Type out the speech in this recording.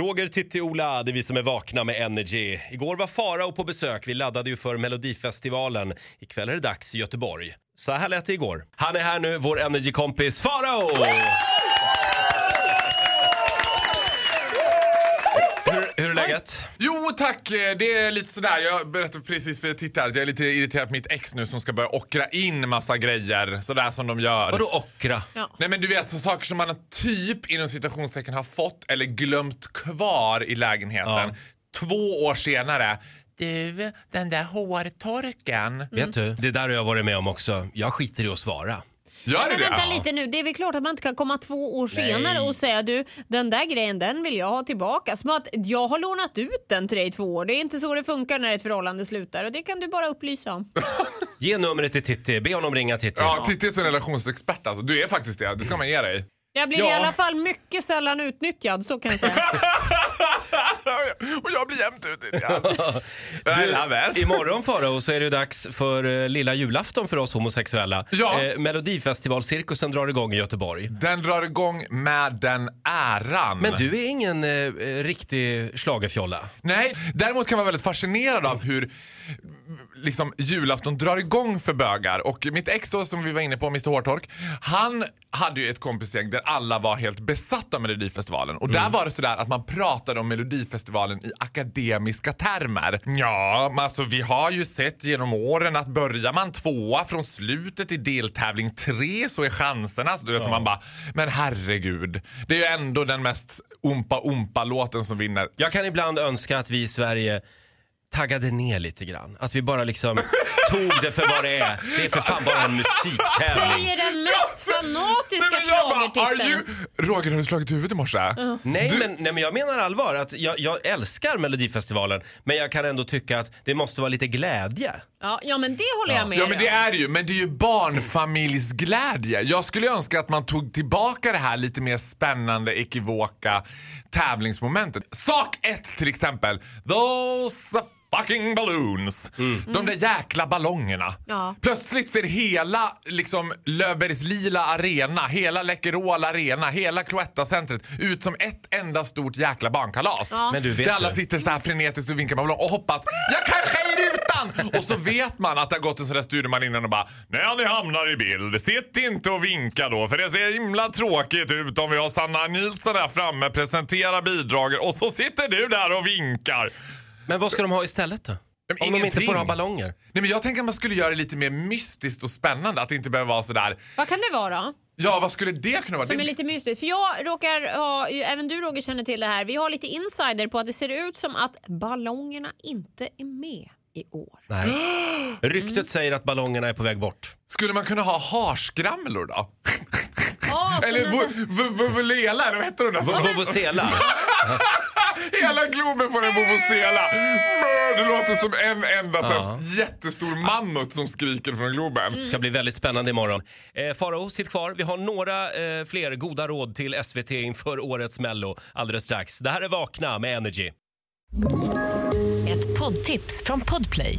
Roger, Titti, Ola, det är vi som är vakna med Energy. Igår var Farao på besök. Vi laddade ju för Melodifestivalen. Ikväll är det dags i Göteborg. Så här lät det igår. Han är här nu, vår Energy-kompis Farao! Hur, är läget? Jo tack, det är lite sådär. Jag berättade precis för tittare att jag är lite irriterad på mitt ex nu som ska börja ockra in massa grejer. Sådär som de gör. Vadå ockra? Nej men du vet, så saker som man typ inom citationstecken har fått eller glömt kvar i lägenheten. Ja. Två år senare. Du, den där hårtorken. Vet du, det där har jag varit med om också. Jag skiter i att svara. Gör det Men det? vänta Ja. lite nu, det är väl klart att man inte kan komma två år Nej. senare och säga du, den där grejen den vill jag ha tillbaka. Som att jag har lånat ut den till dig i två år. Det är inte så det funkar när ett förhållande slutar och det kan du bara upplysa om. Ge numret till Titti, be honom ringa Titti. Ja, Titti är en relationsexpert alltså. Du är faktiskt det. Det ska man ge dig. Jag blir Ja. i alla fall mycket sällan utnyttjad, så kan jag säga. Och jag blir jämt utnyttjad. Love it. Imorgon Farao så är det dags för eh, lilla julafton för oss homosexuella. Ja. Eh, Melodifestivalcirkusen drar igång i Göteborg. Den drar igång med den äran. Men du är ingen eh, eh, riktig schlagerfjolla. Nej, däremot kan man vara väldigt fascinerad av hur liksom, julafton drar igång för bögar. Och mitt ex då, som vi var inne på, Mr Hårtork, han hade ju ett kompisgäng där alla var helt besatta av Melodifestivalen. Och där var det sådär att man pratade om Melodifestivalen i akademiska termer. Ja, men alltså vi har ju sett genom åren att börjar man tvåa från slutet i deltävling tre så är chanserna... Så du vet man bara, men herregud. Det är ju ändå den mest umpa-umpa-låten som vinner. Jag kan ibland önska att vi i Sverige taggade ner lite grann. Att vi bara liksom tog det för vad det är. Det är för fan bara en musiktävling. Säger den mest fanatiska Nej, men jag bara, are you... Roger, har du slagit huvudet i morse? Nej, Du- men, nej men jag menar allvar. Att jag, jag älskar Melodifestivalen men jag kan ändå tycka att det måste vara lite glädje. Ja, ja, men det håller jag med Ja men det är det ju, men det är ju barnfamiljsglädje. Jag skulle önska att man tog tillbaka det här lite mer spännande, ekivoka tävlingsmomentet. Sak ett till exempel. Those fucking balloons. De där jäkla ballongerna. Ja. Plötsligt ser hela liksom, Löfbergs lila arena, hela Läkerol arena, hela Cloetta-centret ut som ett enda stort jäkla barnkalas. Ja. Men du vet Där alla sitter så här frenetiskt och vinkar med ballong och hoppas jag kanske är i rutan! Och så vet man att det har gått en sån där studieman innan och bara när ni hamnar i bild, sitt inte och vinka då för det ser himla tråkigt ut om vi har Sanna Nilsson där framme, presentera bidraget och så sitter du där och vinkar. Men vad ska de ha istället då? Om de inte ingenting. får ha ballonger? Nej men jag tänker att man skulle göra det lite mer mystiskt och spännande, att det inte behöver vara sådär Vad kan det vara? Ja, vad skulle det kunna vara? Som Det- är lite mystiskt. För jag råkar ha, även du Roger känner till det här, vi har lite insider på att det ser ut som att ballongerna inte är med i år. Nej. Ryktet säger att ballongerna är på väg bort. Skulle man kunna ha harskramlor då? Ja, Eller nästan- vu- vu- vuvuzela, eller vad där? V- Vuvuzela. Hela Globen får en vuvuzela. Det låter som en enda här jättestor mammut som skriker från Globen. ska bli väldigt spännande imorgon. Eh, Farao, sitt kvar. Vi har några eh, fler goda råd till SVT inför årets Mello alldeles strax. Det här är Vakna med Energy. Ett poddtips från Podplay.